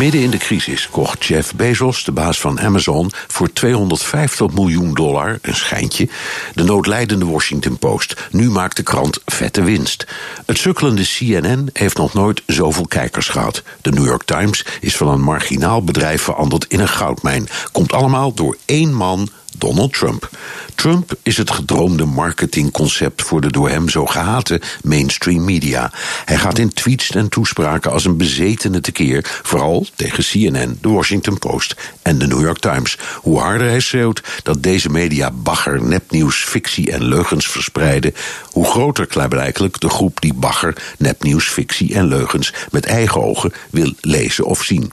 Midden in de crisis kocht Jeff Bezos, de baas van Amazon, voor 250 miljoen dollar, een schijntje, de noodlijdende Washington Post. Nu maakt de krant vette winst. Het sukkelende CNN heeft nog nooit zoveel kijkers gehad. De New York Times is van een marginaal bedrijf veranderd in een goudmijn. Komt allemaal door één man Donald Trump. Trump is het gedroomde marketingconcept voor de door hem zo gehate mainstream media. Hij gaat in tweets en toespraken als een bezetene tekeer, vooral tegen CNN, de Washington Post en de New York Times. Hoe harder hij schreeuwt dat deze media bagger, nepnieuws, fictie en leugens verspreiden, hoe groter klaarblijkelijk de groep die bagger, nepnieuws, fictie en leugens met eigen ogen wil lezen of zien.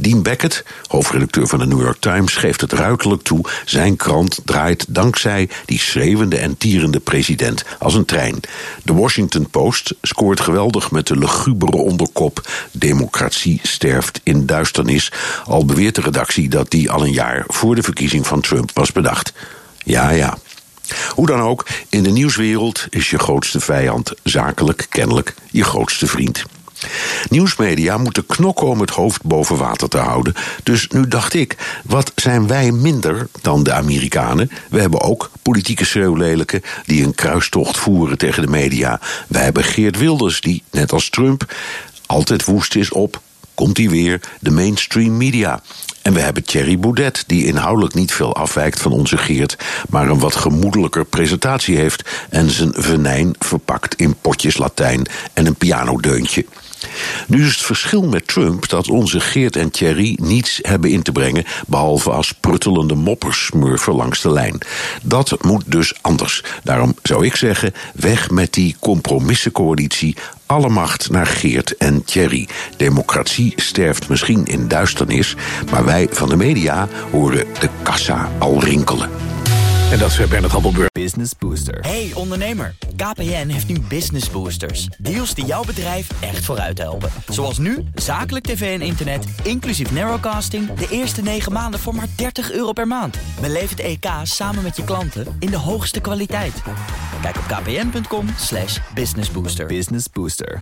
Dean Beckett, hoofdredacteur van de New York Times, geeft het ruiterlijk toe: zijn krant draait dankzij die schreeuwende en tierende president als een trein. De Washington Post scoort geweldig met de lugubere onderkop: Democratie sterft in duisternis. Al beweert de redactie dat die al een jaar voor de verkiezing van Trump was bedacht. Ja, ja. Hoe dan ook, in de nieuwswereld is je grootste vijand zakelijk kennelijk je grootste vriend. Nieuwsmedia moeten knokken om het hoofd boven water te houden. Dus nu dacht ik, wat zijn wij minder dan de Amerikanen? We hebben ook politieke schreeuwlelijken die een kruistocht voeren tegen de media. Wij hebben Geert Wilders die, net als Trump, altijd woest is op komt hij weer, de mainstream media. En we hebben Thierry Boudet, die inhoudelijk niet veel afwijkt van onze Geert, maar een wat gemoedelijker presentatie heeft en zijn venijn verpakt in potjes Latijn en een pianodeuntje. Nu is het verschil met Trump dat onze Geert en Thierry niets hebben in te brengen, behalve als pruttelende moppersmurfen langs de lijn. Dat moet dus anders. Daarom zou ik zeggen: weg met die compromissencoalitie. Alle macht naar Geert en Thierry. Democratie sterft misschien in duisternis, maar wij van de media horen de kassa al rinkelen. En dat is Bernard Hammelburg. Business Booster. Hey ondernemer, KPN heeft nu Business Boosters. Deals die jouw bedrijf echt vooruit helpen. Zoals nu, zakelijk tv en internet, inclusief narrowcasting... de eerste 9 maanden voor maar 30 euro per maand. Beleef het EK samen met je klanten in de hoogste kwaliteit. Kijk op kpn.com slash businessbooster. Business Booster.